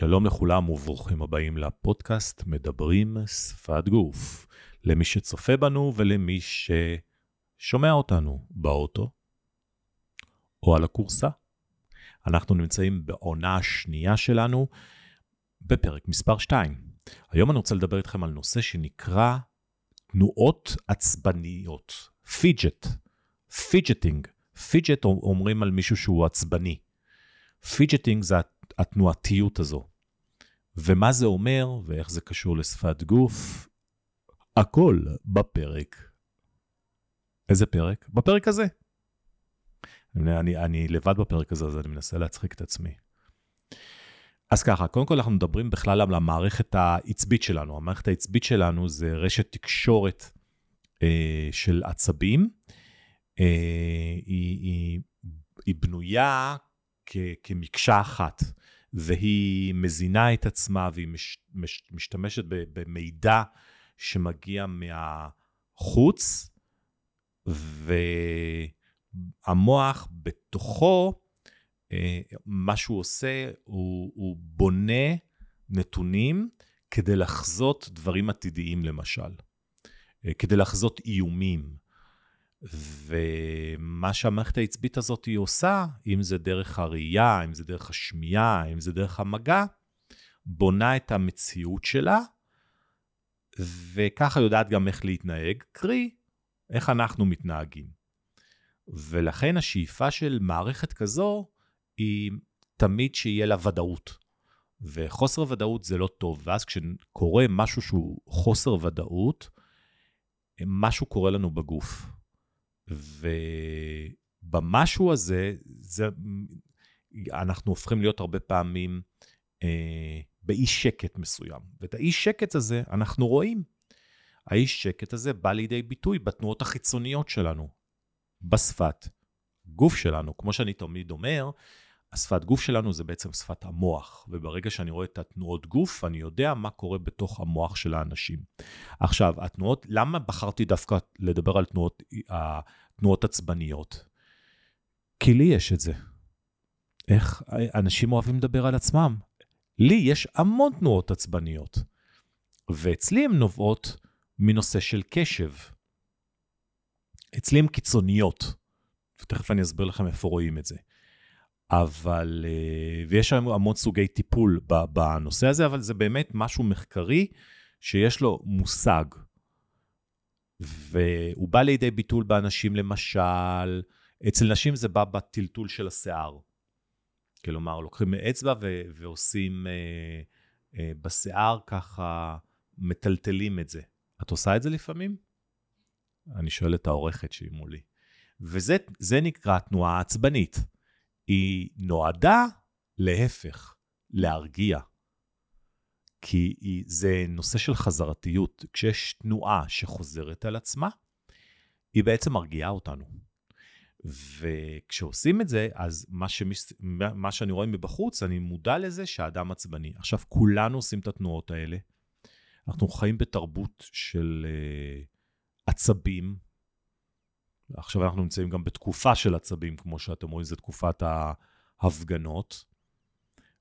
שלום לכולם וברוכים הבאים לפודקאסט מדברים שפת גוף. למי שצופה בנו ולמי ששומע אותנו באוטו או על הכורסה. אנחנו נמצאים בעונה השנייה שלנו בפרק מספר 2. היום אני רוצה לדבר איתכם על נושא שנקרא תנועות עצבניות, fidget, fidgeting. fidget אומרים על מישהו שהוא עצבני. fidgeting זה התנועתיות הזו. ומה זה אומר ואיך זה קשור לשפת גוף, הכל בפרק. איזה פרק? בפרק הזה. אני, אני, אני לבד בפרק הזה, אז אני מנסה להצחיק את עצמי. אז ככה, קודם כל אנחנו מדברים בכלל על המערכת העצבית שלנו. המערכת העצבית שלנו זה רשת תקשורת אה, של עצבים. אה, היא, היא, היא בנויה כ, כמקשה אחת, והיא מזינה את עצמה והיא מש, מש, משתמשת במידע שמגיע מהחוץ, והמוח בתוכו, אה, מה שהוא עושה, הוא, הוא בונה נתונים כדי לחזות דברים עתידיים למשל, אה, כדי לחזות איומים. ומה שהמערכת העצבית הזאת היא עושה, אם זה דרך הראייה, אם זה דרך השמיעה, אם זה דרך המגע, בונה את המציאות שלה, וככה יודעת גם איך להתנהג, קרי, איך אנחנו מתנהגים. ולכן השאיפה של מערכת כזו היא תמיד שיהיה לה ודאות. וחוסר ודאות זה לא טוב, ואז כשקורה משהו שהוא חוסר ודאות, משהו קורה לנו בגוף. ובמשהו הזה, זה, אנחנו הופכים להיות הרבה פעמים אה, באי שקט מסוים. ואת האי שקט הזה אנחנו רואים. האי שקט הזה בא לידי ביטוי בתנועות החיצוניות שלנו, בשפת גוף שלנו. כמו שאני תמיד אומר, השפת גוף שלנו זה בעצם שפת המוח, וברגע שאני רואה את התנועות גוף, אני יודע מה קורה בתוך המוח של האנשים. עכשיו, התנועות, למה בחרתי דווקא לדבר על תנועות, התנועות עצבניות? כי לי יש את זה. איך אנשים אוהבים לדבר על עצמם? לי יש המון תנועות עצבניות, ואצלי הן נובעות מנושא של קשב. אצלי הן קיצוניות, ותכף אני אסביר לכם איפה רואים את זה. אבל, אה, ויש היום המון סוגי טיפול בנושא הזה, אבל זה באמת משהו מחקרי שיש לו מושג. והוא בא לידי ביטול באנשים, למשל, אצל נשים זה בא בטלטול של השיער. כלומר, לוקחים אצבע ו- ועושים אה, אה, בשיער ככה, מטלטלים את זה. את עושה את זה לפעמים? אני שואל את העורכת שהיא מולי. וזה נקרא תנועה עצבנית. היא נועדה להפך, להרגיע. כי היא, זה נושא של חזרתיות. כשיש תנועה שחוזרת על עצמה, היא בעצם מרגיעה אותנו. וכשעושים את זה, אז מה, שמש... מה שאני רואה מבחוץ, אני מודע לזה שהאדם עצבני. עכשיו, כולנו עושים את התנועות האלה. אנחנו חיים בתרבות של uh, עצבים, עכשיו אנחנו נמצאים גם בתקופה של עצבים, כמו שאתם רואים, זו תקופת ההפגנות,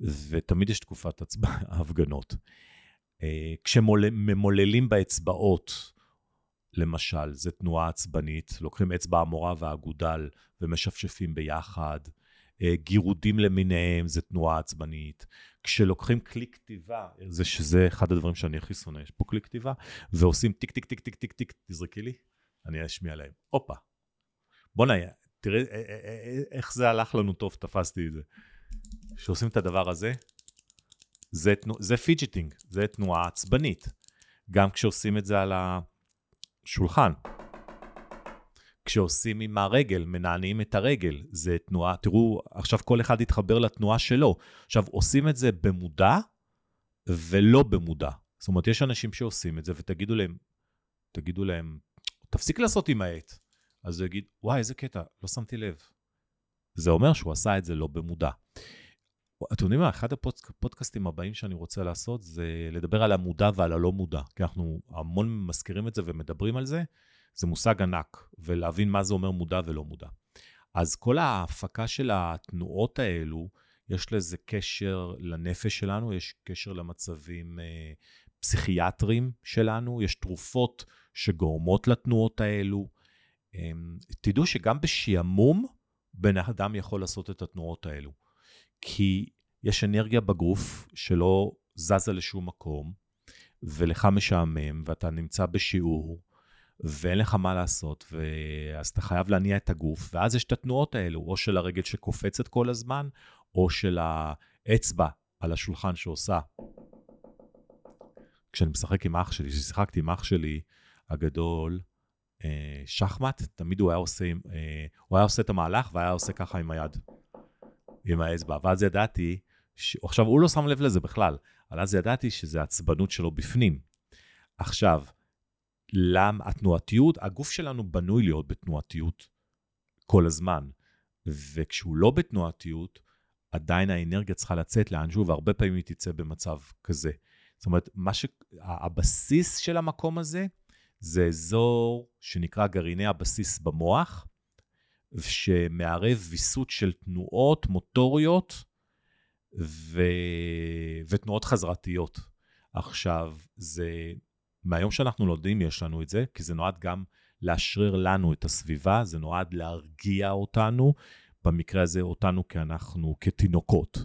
ותמיד יש תקופת הצב... ההפגנות. אה, כשממוללים באצבעות, למשל, זו תנועה עצבנית, לוקחים אצבע המורה והאגודל ומשפשפים ביחד. אה, גירודים למיניהם, זו תנועה עצבנית. כשלוקחים כלי כתיבה, זה שזה אחד הדברים שאני הכי שונא, יש פה כלי כתיבה, ועושים טיק טיק טיק טיק טיק טיק, תזרקי לי, אני אשמיע להם. הופה, בוא'נה, תראה אה, אה, אה, איך זה הלך לנו טוב, תפסתי את זה. כשעושים את הדבר הזה, זה, זה fidgeting, זה תנועה עצבנית. גם כשעושים את זה על השולחן. כשעושים עם הרגל, מנענעים את הרגל, זה תנועה, תראו, עכשיו כל אחד יתחבר לתנועה שלו. עכשיו, עושים את זה במודע ולא במודע. זאת אומרת, יש אנשים שעושים את זה, ותגידו להם, תגידו להם, תפסיק לעשות עם העט. אז הוא יגיד, וואי, איזה קטע, לא שמתי לב. זה אומר שהוא עשה את זה לא במודע. אתם יודעים מה, אחד הפודקאסטים הבאים שאני רוצה לעשות זה לדבר על המודע ועל הלא מודע, כי אנחנו המון מזכירים את זה ומדברים על זה, זה מושג ענק, ולהבין מה זה אומר מודע ולא מודע. אז כל ההפקה של התנועות האלו, יש לזה קשר לנפש שלנו, יש קשר למצבים אה, פסיכיאטריים שלנו, יש תרופות שגורמות לתנועות האלו. אה, תדעו שגם בשעמום, בן אדם יכול לעשות את התנועות האלו. כי יש אנרגיה בגוף שלא זזה לשום מקום, ולך משעמם, ואתה נמצא בשיעור, ואין לך מה לעשות, ו... אז אתה חייב להניע את הגוף, ואז יש את התנועות האלו, או של הרגל שקופצת כל הזמן, או של האצבע על השולחן שעושה. כשאני משחק עם אח שלי, כששיחקתי עם אח שלי הגדול, שחמט, תמיד הוא היה עושה, אה, הוא היה עושה את המהלך והיה עושה ככה עם היד, עם האצבע. ואז ידעתי, ש... עכשיו הוא לא שם לב לזה בכלל, אבל אז ידעתי שזה עצבנות שלו בפנים. עכשיו, למה התנועתיות, הגוף שלנו בנוי להיות בתנועתיות כל הזמן, וכשהוא לא בתנועתיות, עדיין האנרגיה צריכה לצאת לאנשהו, והרבה פעמים היא תצא במצב כזה. זאת אומרת, מה ש... הבסיס של המקום הזה, זה אזור שנקרא גרעיני הבסיס במוח, שמערב ויסות של תנועות מוטוריות ו... ותנועות חזרתיות. עכשיו, זה מהיום שאנחנו לומדים יש לנו את זה, כי זה נועד גם לאשרר לנו את הסביבה, זה נועד להרגיע אותנו, במקרה הזה אותנו כי אנחנו כתינוקות.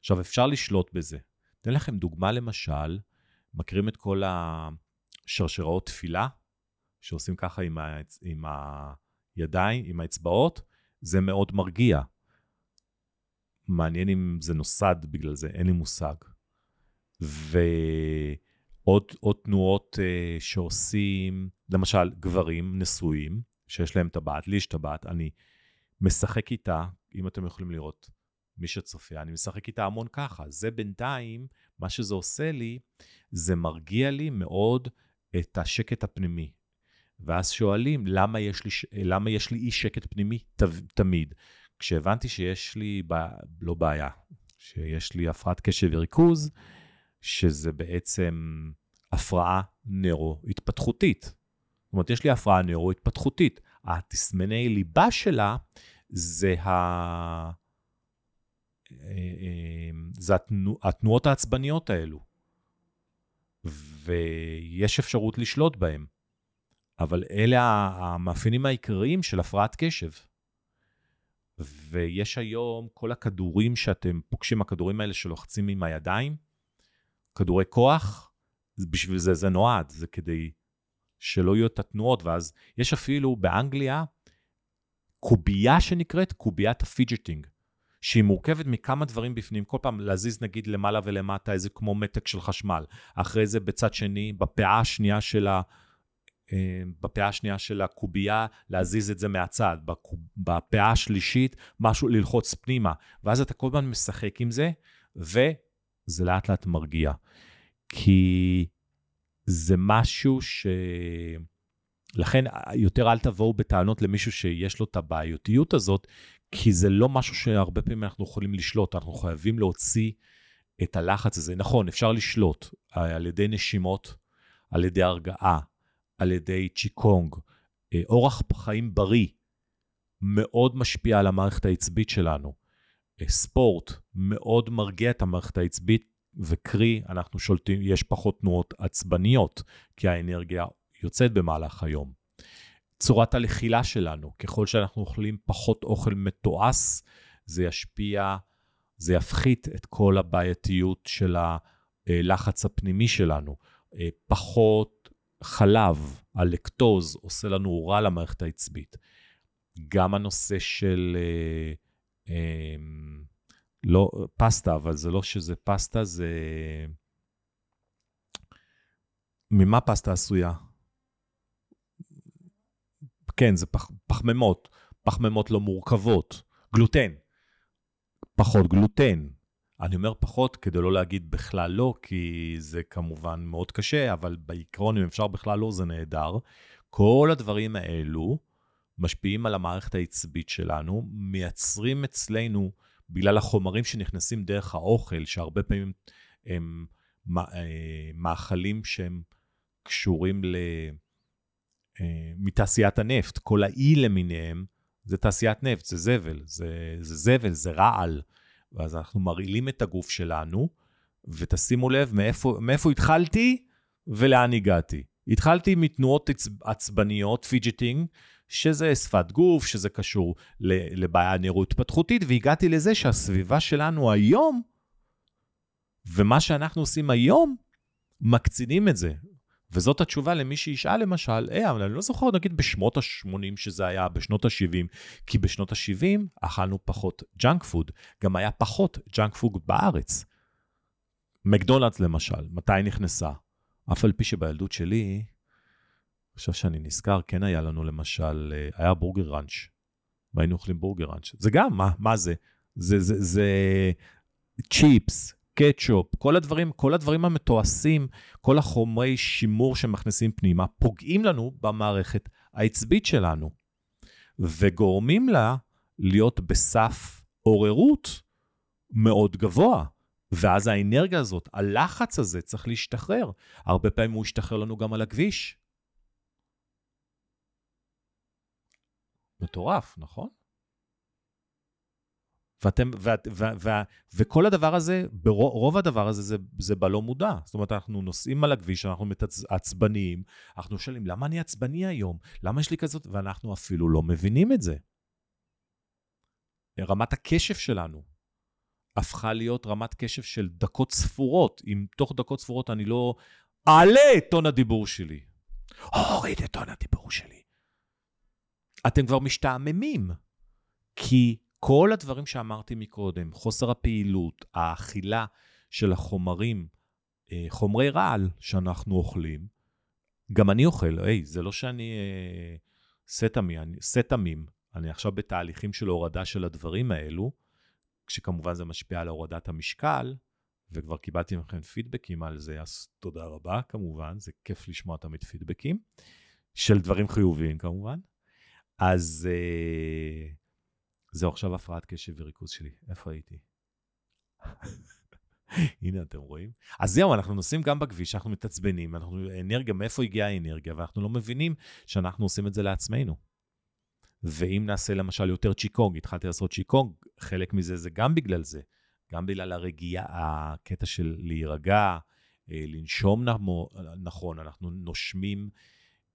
עכשיו, אפשר לשלוט בזה. אתן לכם דוגמה למשל, מכירים את כל השרשראות תפילה, שעושים ככה עם, ה... עם הידיים, עם האצבעות, זה מאוד מרגיע. מעניין אם זה נוסד בגלל זה, אין לי מושג. ו... עוד, עוד תנועות uh, שעושים, למשל, גברים נשואים, שיש להם טבעת, לי יש טבעת, אני משחק איתה, אם אתם יכולים לראות, מי שצופה, אני משחק איתה המון ככה. זה בינתיים, מה שזה עושה לי, זה מרגיע לי מאוד את השקט הפנימי. ואז שואלים, למה יש לי, למה יש לי אי שקט פנימי ת, תמיד? כשהבנתי שיש לי, לא בעיה, שיש לי הפרעת קשב וריכוז, שזה בעצם הפרעה נוירו-התפתחותית. זאת אומרת, יש לי הפרעה נוירו-התפתחותית. התסמני ליבה שלה זה, ה... זה התנו... התנועות העצבניות האלו. ויש אפשרות לשלוט בהם. אבל אלה המאפיינים העיקריים של הפרעת קשב. ויש היום כל הכדורים שאתם פוגשים, הכדורים האלה שלוחצים עם הידיים, כדורי כוח, בשביל זה זה נועד, זה כדי שלא יהיו את התנועות, ואז יש אפילו באנגליה קובייה שנקראת קוביית ה fidgeting, שהיא מורכבת מכמה דברים בפנים, כל פעם להזיז נגיד למעלה ולמטה איזה כמו מתק של חשמל, אחרי זה בצד שני, בפאה השנייה של ה... אה, בפאה השנייה של הקובייה, להזיז את זה מהצד, בפאה השלישית, משהו ללחוץ פנימה, ואז אתה כל הזמן משחק עם זה, וזה לאט לאט מרגיע. כי זה משהו ש... לכן יותר אל תבואו בטענות למישהו שיש לו את הבעיותיות הזאת, כי זה לא משהו שהרבה פעמים אנחנו יכולים לשלוט, אנחנו חייבים להוציא את הלחץ הזה. נכון, אפשר לשלוט על ידי נשימות, על ידי הרגעה, על ידי צ'יקונג. אה, אורח חיים בריא מאוד משפיע על המערכת העצבית שלנו. אה, ספורט מאוד מרגיע את המערכת העצבית, וקרי, אנחנו שולטים, יש פחות תנועות עצבניות, כי האנרגיה יוצאת במהלך היום. צורת הלכילה שלנו, ככל שאנחנו אוכלים פחות אוכל מתועש, זה ישפיע, זה יפחית את כל הבעייתיות של הלחץ הפנימי שלנו. אה, פחות חלב, הלקטוז, עושה לנו רע למערכת העצבית. גם הנושא של... אה, אה, לא, פסטה, אבל זה לא שזה פסטה, זה... ממה פסטה עשויה? כן, זה פח, פחמימות, פחמימות לא מורכבות. גלוטן, פחות גלוטן. אני אומר פחות כדי לא להגיד בכלל לא, כי זה כמובן מאוד קשה, אבל בעיקרון, אם אפשר בכלל לא, זה נהדר. כל הדברים האלו משפיעים על המערכת העצבית שלנו, מייצרים אצלנו בגלל החומרים שנכנסים דרך האוכל, שהרבה פעמים הם אה, מאכלים שהם קשורים ל... אה, מתעשיית הנפט, כל האי למיניהם, זה תעשיית נפט, זה זבל, זה, זה זבל, זה רעל. ואז אנחנו מרעילים את הגוף שלנו, ותשימו לב מאיפה, מאיפה התחלתי ולאן הגעתי. התחלתי מתנועות עצבניות, fidgeting, שזה שפת גוף, שזה קשור לבעיה נוירו-התפתחותית, והגעתי לזה שהסביבה שלנו היום, ומה שאנחנו עושים היום, מקצינים את זה. וזאת התשובה למי שישאל למשל, אה, אבל אני לא זוכר, נגיד בשנות ה-80 שזה היה, בשנות ה-70, כי בשנות ה-70 אכלנו פחות junk food, גם היה פחות junk food בארץ. מקדונלדס למשל, מתי נכנסה? אף על פי שבילדות שלי, עכשיו שאני נזכר, כן היה לנו למשל, אה, היה בורגר ראנץ', והיינו אוכלים בורגר ראנץ'. זה גם, מה, מה זה? זה, זה, זה צ'יפס, קטשופ, כל הדברים, כל הדברים המתועשים, כל החומרי שימור שמכניסים פנימה, פוגעים לנו במערכת העצבית שלנו, וגורמים לה להיות בסף עוררות מאוד גבוה. ואז האנרגיה הזאת, הלחץ הזה צריך להשתחרר. הרבה פעמים הוא ישתחרר לנו גם על הכביש. מטורף, נכון? ואתם, ו, ו, ו, ו, וכל הדבר הזה, רוב הדבר הזה זה, זה בלא מודע. זאת אומרת, אנחנו נוסעים על הכביש, אנחנו עצבניים, אנחנו שואלים, למה אני עצבני היום? למה יש לי כזאת? ואנחנו אפילו לא מבינים את זה. רמת הקשב שלנו הפכה להיות רמת קשב של דקות ספורות. אם תוך דקות ספורות אני לא אעלה את טון הדיבור שלי, הוריד את טון הדיבור שלי. אתם כבר משתעממים, כי כל הדברים שאמרתי מקודם, חוסר הפעילות, האכילה של החומרים, אה, חומרי רעל שאנחנו אוכלים, גם אני אוכל, היי, זה לא שאני אה, סטמי, אני, סטמים, אני עכשיו בתהליכים של הורדה של הדברים האלו, כשכמובן זה משפיע על הורדת המשקל, וכבר קיבלתי מכם פידבקים על זה, אז תודה רבה כמובן, זה כיף לשמוע תמיד פידבקים, של דברים חיוביים כמובן. אז אה, זהו עכשיו הפרעת קשב וריכוז שלי, איפה הייתי? הנה, אתם רואים? אז זהו, אנחנו נוסעים גם בכביש, אנחנו מתעצבנים, אנחנו אנרגיה, מאיפה הגיעה האנרגיה, ואנחנו לא מבינים שאנחנו עושים את זה לעצמנו. ואם נעשה למשל יותר צ'יקונג, התחלתי לעשות צ'יקונג, חלק מזה זה גם בגלל זה, גם בגלל הרגיעה, הקטע של להירגע, אה, לנשום נכון, אנחנו נושמים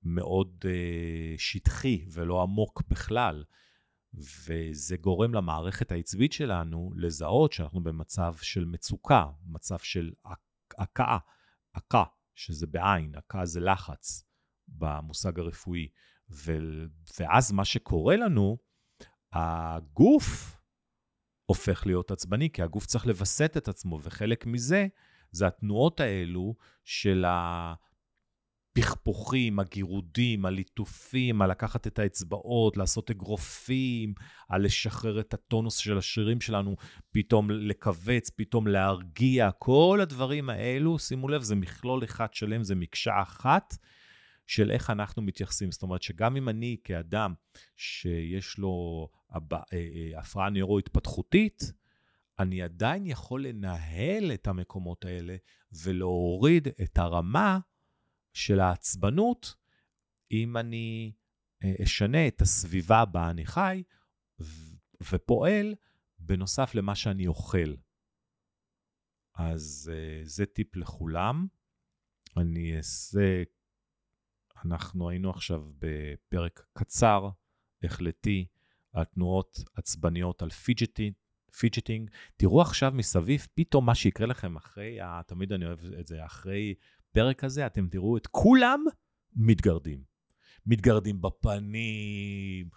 מאוד אה, שטחי ולא עמוק בכלל. וזה גורם למערכת העצבית שלנו לזהות שאנחנו במצב של מצוקה, מצב של הכאה, עקה, שזה בעין, עקה זה לחץ במושג הרפואי. ו... ואז מה שקורה לנו, הגוף הופך להיות עצבני, כי הגוף צריך לווסת את עצמו, וחלק מזה זה התנועות האלו של ה... הפכפוכים, הגירודים, הליטופים, על לקחת את האצבעות, לעשות אגרופים, על לשחרר את הטונוס של השרירים שלנו, פתאום לכווץ, פתאום להרגיע, כל הדברים האלו, שימו לב, זה מכלול אחד שלם, זה מקשה אחת של איך אנחנו מתייחסים. זאת אומרת שגם אם אני כאדם שיש לו אה, אה, הפרעה נוירו-התפתחותית, אני עדיין יכול לנהל את המקומות האלה ולהוריד את הרמה של העצבנות, אם אני אה, אשנה את הסביבה בה אני חי ופועל בנוסף למה שאני אוכל. אז אה, זה טיפ לכולם. אני אעשה, אנחנו היינו עכשיו בפרק קצר, החלטתי, על תנועות עצבניות, על fidgeting. Fidgeting. תראו עכשיו מסביב, פתאום מה שיקרה לכם אחרי, תמיד אני אוהב את זה, אחרי בפרק הזה אתם תראו את כולם מתגרדים. מתגרדים בפנים,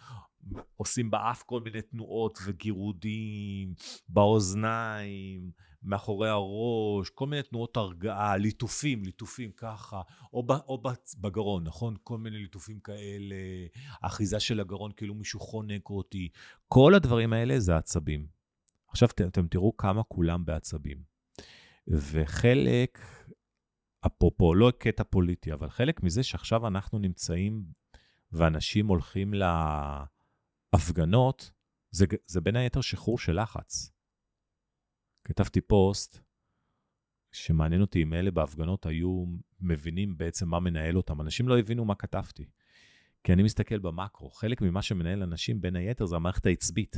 עושים באף כל מיני תנועות וגירודים, באוזניים, מאחורי הראש, כל מיני תנועות הרגעה, ליטופים, ליטופים ככה, או, ב, או בגרון, נכון? כל מיני ליטופים כאלה, אחיזה של הגרון כאילו מישהו חונק אותי. כל הדברים האלה זה עצבים. עכשיו אתם תראו כמה כולם בעצבים. וחלק אפרופו, לא קטע פוליטי, אבל חלק מזה שעכשיו אנחנו נמצאים ואנשים הולכים להפגנות, זה, זה בין היתר שחרור של לחץ. כתבתי פוסט שמעניין אותי אם אלה בהפגנות היו מבינים בעצם מה מנהל אותם. אנשים לא הבינו מה כתבתי. כי אני מסתכל במקרו, חלק ממה שמנהל אנשים בין היתר זה המערכת העצבית.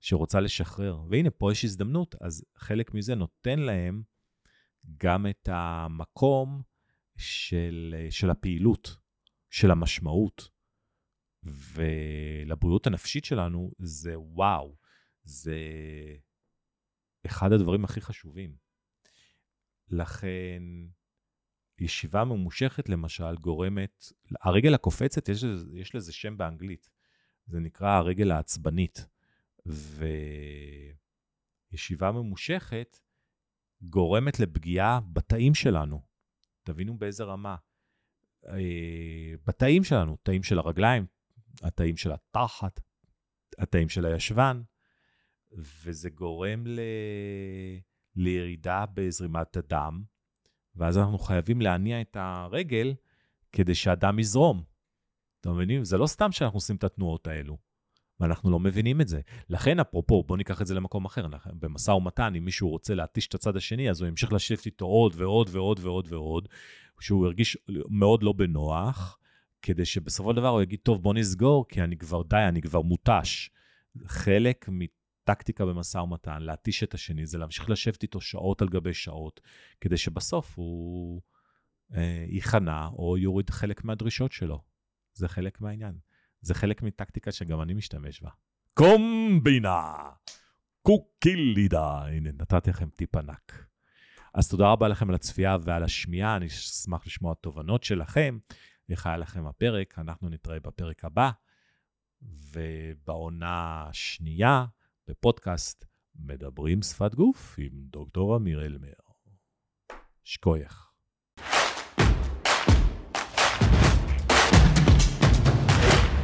שרוצה לשחרר. והנה, פה יש הזדמנות, אז חלק מזה נותן להם גם את המקום של, של הפעילות, של המשמעות. ולבריאות הנפשית שלנו זה וואו, זה אחד הדברים הכי חשובים. לכן, ישיבה ממושכת למשל גורמת, הרגל הקופצת, יש, יש לזה שם באנגלית, זה נקרא הרגל העצבנית. וישיבה ממושכת גורמת לפגיעה בתאים שלנו. תבינו באיזה רמה. אה, בתאים שלנו, תאים של הרגליים, התאים של התחת, התאים של הישבן, וזה גורם ל... לירידה בזרימת הדם, ואז אנחנו חייבים להניע את הרגל כדי שהדם יזרום. אתם מבינים? זה לא סתם שאנחנו עושים את התנועות האלו, ואנחנו לא מבינים את זה. לכן, אפרופו, בואו ניקח את זה למקום אחר. במשא ומתן, אם מישהו רוצה להתיש את הצד השני, אז הוא ימשיך לשבת איתו עוד ועוד ועוד ועוד ועוד, שהוא ירגיש מאוד לא בנוח, כדי שבסופו של דבר הוא יגיד, טוב, בוא נסגור, כי אני כבר, די, אני כבר מותש. חלק טקטיקה במשא ומתן, להתיש את השני, זה להמשיך לשבת איתו שעות על גבי שעות, כדי שבסוף הוא אה, ייכנע או יוריד חלק מהדרישות שלו. זה חלק מהעניין. זה חלק מטקטיקה שגם אני משתמש בה. קומבינה! קוקילידה. הנה, נתתי לכם טיפ ענק. אז תודה רבה לכם על הצפייה ועל השמיעה, אני אשמח לשמוע תובנות שלכם. איך היה לכם הפרק? אנחנו נתראה בפרק הבא. ובעונה השנייה, בפודקאסט מדברים שפת גוף עם דוקטור אמיר אלמר. שקוייך.